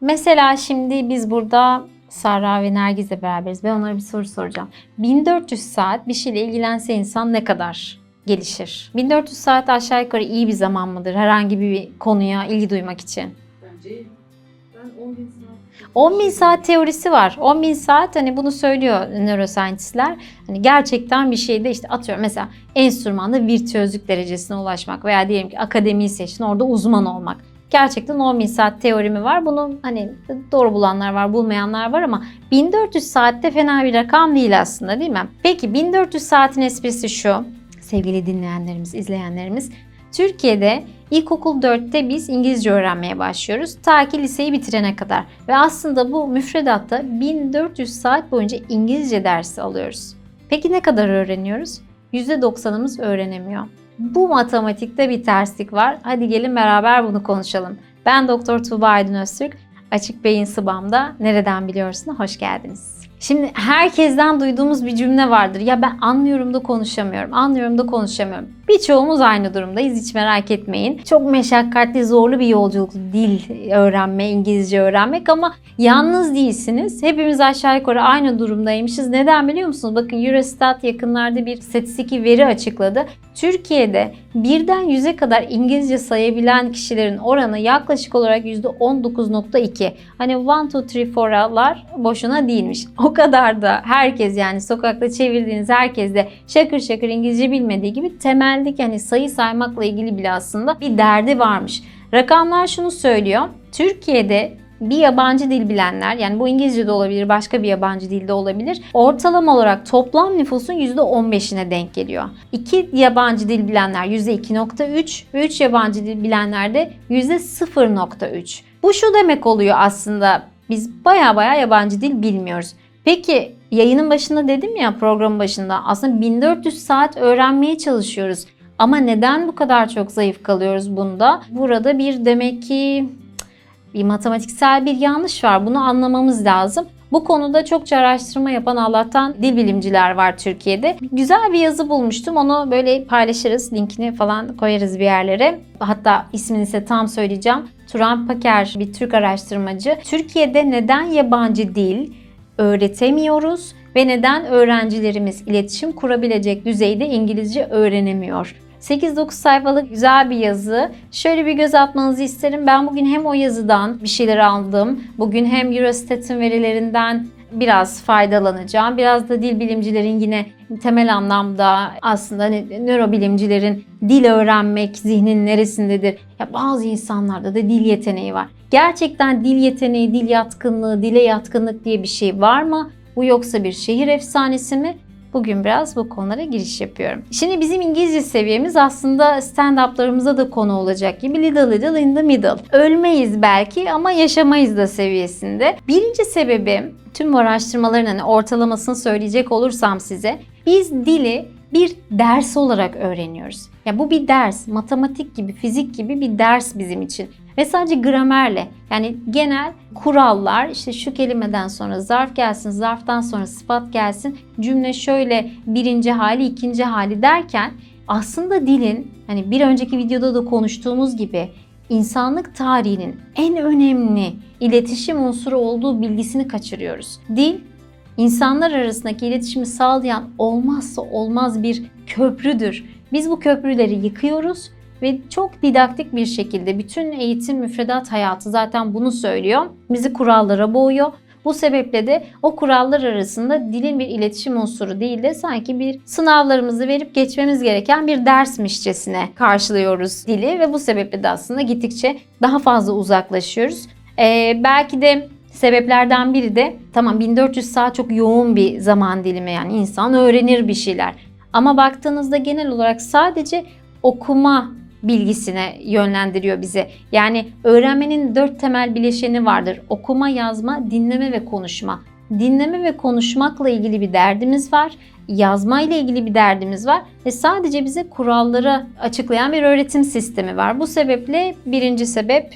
Mesela şimdi biz burada Sarra ve Nergiz'le beraberiz. Ben onlara bir soru soracağım. 1400 saat bir şeyle ilgilense insan ne kadar gelişir? 1400 saat aşağı yukarı iyi bir zaman mıdır herhangi bir konuya ilgi duymak için? Bence ben 10 bin saat. 10.000 saat teorisi var. 10.000 saat hani bunu söylüyor neuroscientistler. Hani gerçekten bir şeyde işte atıyorum mesela enstrümanda virtüözlük derecesine ulaşmak veya diyelim ki akademiyi seçtin orada uzman olmak. Gerçekten 10.000 saat teorimi var. Bunu hani doğru bulanlar var, bulmayanlar var ama 1400 saatte fena bir rakam değil aslında değil mi? Peki 1400 saatin esprisi şu. Sevgili dinleyenlerimiz, izleyenlerimiz. Türkiye'de ilkokul 4'te biz İngilizce öğrenmeye başlıyoruz. Ta ki liseyi bitirene kadar. Ve aslında bu müfredatta 1400 saat boyunca İngilizce dersi alıyoruz. Peki ne kadar öğreniyoruz? %90'ımız öğrenemiyor. Bu matematikte bir terslik var. Hadi gelin beraber bunu konuşalım. Ben Doktor Tuğba Aydın Öztürk. Açık Beyin Sıbam'da Nereden Biliyorsun'a hoş geldiniz. Şimdi herkesten duyduğumuz bir cümle vardır. Ya ben anlıyorum da konuşamıyorum, anlıyorum da konuşamıyorum. Birçoğumuz aynı durumdayız hiç merak etmeyin. Çok meşakkatli, zorlu bir yolculuk dil öğrenme, İngilizce öğrenmek ama yalnız değilsiniz. Hepimiz aşağı yukarı aynı durumdaymışız. Neden biliyor musunuz? Bakın Eurostat yakınlarda bir statistik veri açıkladı. Türkiye'de birden yüze kadar İngilizce sayabilen kişilerin oranı yaklaşık olarak %19.2. Hani 1, 2, 3, 4'lar boşuna değilmiş. O kadar da herkes yani sokakta çevirdiğiniz herkes de şakır şakır İngilizce bilmediği gibi temeldeki hani sayı saymakla ilgili bile aslında bir derdi varmış. Rakamlar şunu söylüyor. Türkiye'de bir yabancı dil bilenler yani bu İngilizce de olabilir başka bir yabancı dilde olabilir. Ortalama olarak toplam nüfusun %15'ine denk geliyor. İki yabancı dil bilenler %2.3 ve 3 yabancı dil bilenler de %0.3. Bu şu demek oluyor aslında biz baya baya yabancı dil bilmiyoruz. Peki yayının başında dedim ya programın başında aslında 1400 saat öğrenmeye çalışıyoruz. Ama neden bu kadar çok zayıf kalıyoruz bunda? Burada bir demek ki bir matematiksel bir yanlış var. Bunu anlamamız lazım. Bu konuda çokça araştırma yapan Allah'tan dil bilimciler var Türkiye'de. Güzel bir yazı bulmuştum. Onu böyle paylaşırız. Linkini falan koyarız bir yerlere. Hatta ismini ise tam söyleyeceğim. Turan Paker bir Türk araştırmacı. Türkiye'de neden yabancı dil öğretemiyoruz ve neden öğrencilerimiz iletişim kurabilecek düzeyde İngilizce öğrenemiyor? 8-9 sayfalık güzel bir yazı. Şöyle bir göz atmanızı isterim. Ben bugün hem o yazıdan bir şeyler aldım. Bugün hem Eurostat'ın verilerinden biraz faydalanacağım. Biraz da dil bilimcilerin yine temel anlamda aslında hani nörobilimcilerin dil öğrenmek zihnin neresindedir? Ya bazı insanlarda da dil yeteneği var. Gerçekten dil yeteneği, dil yatkınlığı, dile yatkınlık diye bir şey var mı? Bu yoksa bir şehir efsanesi mi? Bugün biraz bu konulara giriş yapıyorum. Şimdi bizim İngilizce seviyemiz aslında stand-up'larımıza da konu olacak gibi little little in the middle. Ölmeyiz belki ama yaşamayız da seviyesinde. Birinci sebebi tüm araştırmaların hani ortalamasını söyleyecek olursam size biz dili bir ders olarak öğreniyoruz. Ya bu bir ders, matematik gibi, fizik gibi bir ders bizim için. Ve sadece gramerle yani genel kurallar işte şu kelimeden sonra zarf gelsin, zarftan sonra sıfat gelsin, cümle şöyle birinci hali, ikinci hali derken aslında dilin hani bir önceki videoda da konuştuğumuz gibi insanlık tarihinin en önemli iletişim unsuru olduğu bilgisini kaçırıyoruz. Dil insanlar arasındaki iletişimi sağlayan olmazsa olmaz bir köprüdür. Biz bu köprüleri yıkıyoruz ve çok didaktik bir şekilde bütün eğitim müfredat hayatı zaten bunu söylüyor. Bizi kurallara boğuyor. Bu sebeple de o kurallar arasında dilin bir iletişim unsuru değil de sanki bir sınavlarımızı verip geçmemiz gereken bir dersmişçesine karşılıyoruz dili ve bu sebeple de aslında gittikçe daha fazla uzaklaşıyoruz. Ee, belki de sebeplerden biri de tamam 1400 saat çok yoğun bir zaman dilimi yani insan öğrenir bir şeyler. Ama baktığınızda genel olarak sadece okuma bilgisine yönlendiriyor bizi. Yani öğrenmenin dört temel bileşeni vardır. Okuma, yazma, dinleme ve konuşma. Dinleme ve konuşmakla ilgili bir derdimiz var. Yazma ile ilgili bir derdimiz var ve sadece bize kuralları açıklayan bir öğretim sistemi var. Bu sebeple birinci sebep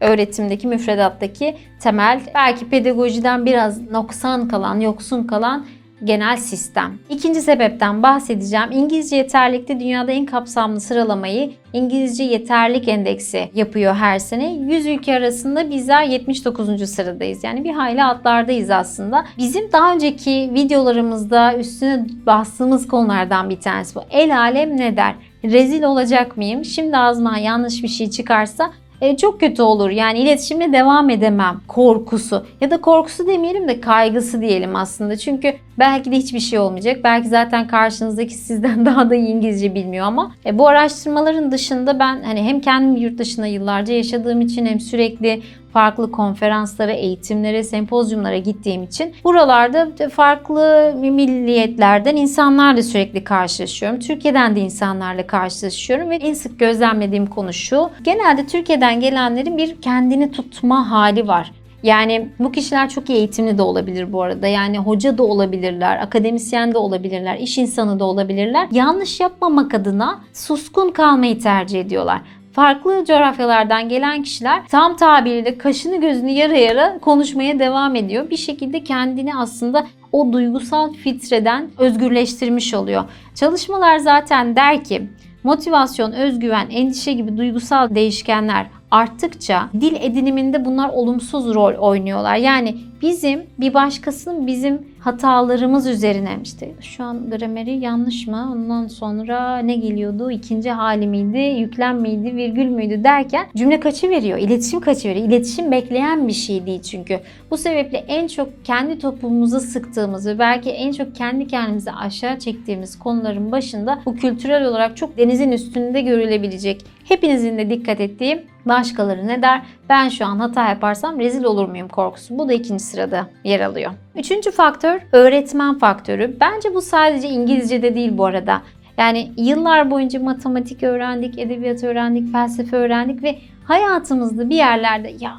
öğretimdeki, müfredattaki temel, belki pedagojiden biraz noksan kalan, yoksun kalan genel sistem. İkinci sebepten bahsedeceğim. İngilizce yeterlilikte dünyada en kapsamlı sıralamayı İngilizce Yeterlik Endeksi yapıyor her sene. 100 ülke arasında bizler 79. sıradayız. Yani bir hayli atlardayız aslında. Bizim daha önceki videolarımızda üstüne bastığımız konulardan bir tanesi bu. El alem ne der? Rezil olacak mıyım? Şimdi ağzıma yanlış bir şey çıkarsa e, çok kötü olur. Yani iletişimle devam edemem korkusu ya da korkusu demeyelim de kaygısı diyelim aslında. Çünkü belki de hiçbir şey olmayacak. Belki zaten karşınızdaki sizden daha da iyi İngilizce bilmiyor ama e, bu araştırmaların dışında ben hani hem kendim yurt dışında yıllarca yaşadığım için hem sürekli farklı konferanslara, eğitimlere, sempozyumlara gittiğim için buralarda farklı milliyetlerden insanlarla sürekli karşılaşıyorum. Türkiye'den de insanlarla karşılaşıyorum ve en sık gözlemlediğim konu şu. Genelde Türkiye'den gelenlerin bir kendini tutma hali var. Yani bu kişiler çok iyi eğitimli de olabilir bu arada. Yani hoca da olabilirler, akademisyen de olabilirler, iş insanı da olabilirler. Yanlış yapmamak adına suskun kalmayı tercih ediyorlar farklı coğrafyalardan gelen kişiler tam tabiriyle kaşını gözünü yara yara konuşmaya devam ediyor. Bir şekilde kendini aslında o duygusal filtreden özgürleştirmiş oluyor. Çalışmalar zaten der ki motivasyon, özgüven, endişe gibi duygusal değişkenler arttıkça dil ediniminde bunlar olumsuz rol oynuyorlar. Yani bizim bir başkasının bizim hatalarımız üzerine işte şu an grameri yanlış mı? Ondan sonra ne geliyordu? İkinci hali miydi? Yüklem miydi? Virgül müydü? derken cümle kaçı veriyor? İletişim kaçı veriyor? İletişim bekleyen bir şey değil çünkü. Bu sebeple en çok kendi topumuza sıktığımız ve belki en çok kendi kendimizi aşağı çektiğimiz konuların başında bu kültürel olarak çok denizin üstünde görülebilecek. Hepinizin de dikkat ettiği başkaları ne der? Ben şu an hata yaparsam rezil olur muyum korkusu. Bu da ikinci sırada yer alıyor. Üçüncü faktör öğretmen faktörü. Bence bu sadece İngilizce'de değil bu arada. Yani yıllar boyunca matematik öğrendik, edebiyat öğrendik, felsefe öğrendik ve hayatımızda bir yerlerde ya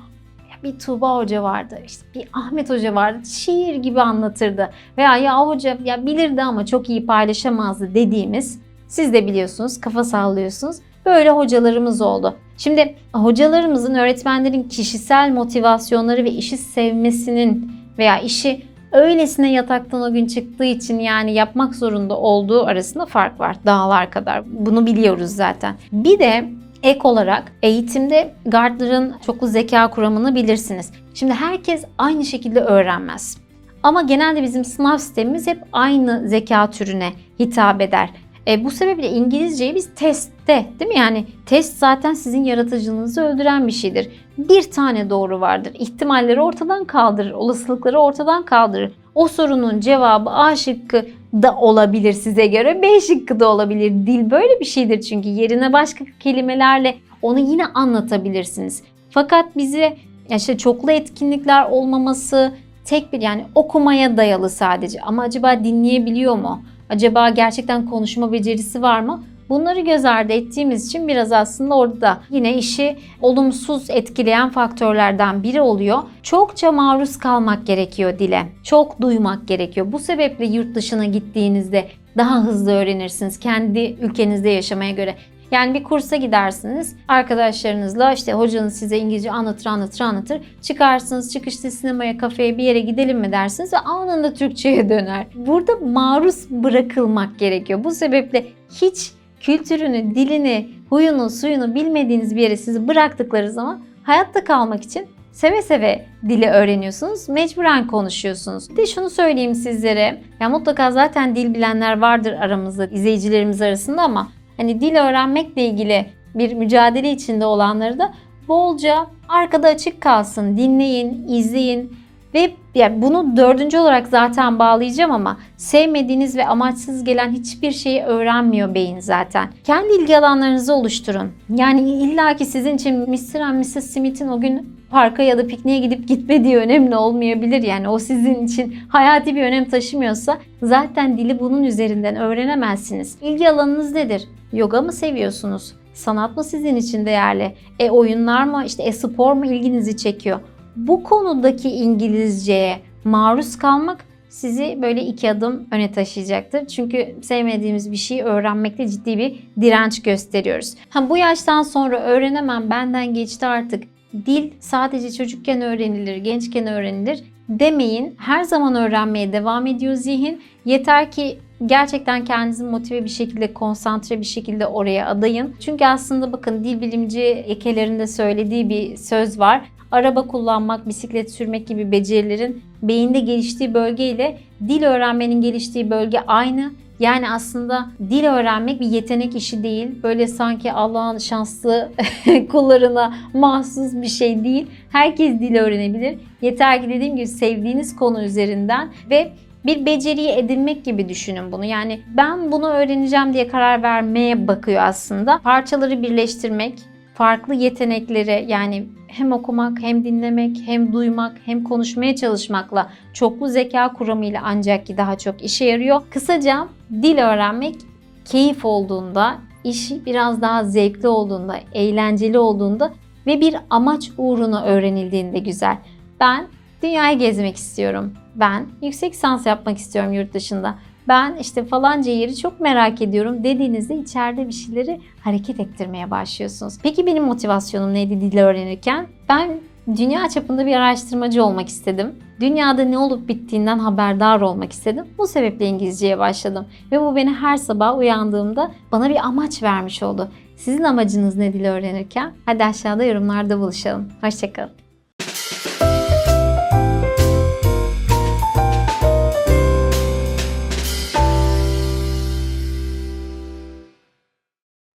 bir Tuğba Hoca vardı, işte bir Ahmet Hoca vardı, şiir gibi anlatırdı. Veya ya hoca ya bilirdi ama çok iyi paylaşamazdı dediğimiz, siz de biliyorsunuz, kafa sallıyorsunuz. Böyle hocalarımız oldu. Şimdi hocalarımızın, öğretmenlerin kişisel motivasyonları ve işi sevmesinin veya işi öylesine yataktan o gün çıktığı için yani yapmak zorunda olduğu arasında fark var. Dağlar kadar. Bunu biliyoruz zaten. Bir de ek olarak eğitimde Gardner'ın çoklu zeka kuramını bilirsiniz. Şimdi herkes aynı şekilde öğrenmez. Ama genelde bizim sınav sistemimiz hep aynı zeka türüne hitap eder. E, bu sebeple İngilizceyi biz testte değil mi? Yani test zaten sizin yaratıcılığınızı öldüren bir şeydir. Bir tane doğru vardır. İhtimalleri ortadan kaldırır. Olasılıkları ortadan kaldırır. O sorunun cevabı A şıkkı da olabilir size göre. B şıkkı da olabilir. Dil böyle bir şeydir çünkü yerine başka kelimelerle onu yine anlatabilirsiniz. Fakat bize işte çoklu etkinlikler olmaması tek bir yani okumaya dayalı sadece ama acaba dinleyebiliyor mu? Acaba gerçekten konuşma becerisi var mı? Bunları göz ardı ettiğimiz için biraz aslında orada yine işi olumsuz etkileyen faktörlerden biri oluyor. Çokça maruz kalmak gerekiyor dile. Çok duymak gerekiyor. Bu sebeple yurt dışına gittiğinizde daha hızlı öğrenirsiniz kendi ülkenizde yaşamaya göre. Yani bir kursa gidersiniz arkadaşlarınızla işte hocanız size İngilizce anlatır anlatır anlatır. Çıkarsınız çıkışta sinemaya kafeye bir yere gidelim mi dersiniz ve anında Türkçe'ye döner. Burada maruz bırakılmak gerekiyor. Bu sebeple hiç kültürünü, dilini, huyunu, suyunu bilmediğiniz bir yere sizi bıraktıkları zaman hayatta kalmak için seve seve dili öğreniyorsunuz. Mecburen konuşuyorsunuz. Bir de şunu söyleyeyim sizlere. Ya mutlaka zaten dil bilenler vardır aramızda, izleyicilerimiz arasında ama hani dil öğrenmekle ilgili bir mücadele içinde olanları da bolca arkada açık kalsın, dinleyin, izleyin ve yani bunu dördüncü olarak zaten bağlayacağım ama sevmediğiniz ve amaçsız gelen hiçbir şeyi öğrenmiyor beyin zaten. Kendi ilgi alanlarınızı oluşturun. Yani illaki sizin için Mr. and Mrs. Smith'in o gün parka ya da pikniğe gidip gitmediği önemli olmayabilir. Yani o sizin için hayati bir önem taşımıyorsa zaten dili bunun üzerinden öğrenemezsiniz. İlgi alanınız nedir? Yoga mı seviyorsunuz? Sanat mı sizin için değerli? E oyunlar mı? İşte e spor mu ilginizi çekiyor? Bu konudaki İngilizceye maruz kalmak sizi böyle iki adım öne taşıyacaktır. Çünkü sevmediğimiz bir şeyi öğrenmekte ciddi bir direnç gösteriyoruz. Ha bu yaştan sonra öğrenemem benden geçti artık. Dil sadece çocukken öğrenilir, gençken öğrenilir demeyin. Her zaman öğrenmeye devam ediyor zihin. Yeter ki gerçekten kendinizi motive bir şekilde, konsantre bir şekilde oraya adayın. Çünkü aslında bakın dil bilimci ekelerinde söylediği bir söz var. Araba kullanmak, bisiklet sürmek gibi becerilerin beyinde geliştiği bölgeyle dil öğrenmenin geliştiği bölge aynı. Yani aslında dil öğrenmek bir yetenek işi değil. Böyle sanki Allah'ın şanslı kullarına mahsus bir şey değil. Herkes dil öğrenebilir. Yeter ki dediğim gibi sevdiğiniz konu üzerinden ve bir beceriyi edinmek gibi düşünün bunu. Yani ben bunu öğreneceğim diye karar vermeye bakıyor aslında. Parçaları birleştirmek, farklı yetenekleri yani hem okumak, hem dinlemek, hem duymak, hem konuşmaya çalışmakla çoklu zeka kuramıyla ancak ki daha çok işe yarıyor. Kısaca dil öğrenmek keyif olduğunda, işi biraz daha zevkli olduğunda, eğlenceli olduğunda ve bir amaç uğruna öğrenildiğinde güzel. Ben dünyayı gezmek istiyorum. Ben yüksek lisans yapmak istiyorum yurt dışında. Ben işte falanca yeri çok merak ediyorum dediğinizde içeride bir şeyleri hareket ettirmeye başlıyorsunuz. Peki benim motivasyonum neydi dil öğrenirken? Ben dünya çapında bir araştırmacı olmak istedim. Dünyada ne olup bittiğinden haberdar olmak istedim. Bu sebeple İngilizceye başladım. Ve bu beni her sabah uyandığımda bana bir amaç vermiş oldu. Sizin amacınız ne dil öğrenirken? Hadi aşağıda yorumlarda buluşalım. Hoşçakalın.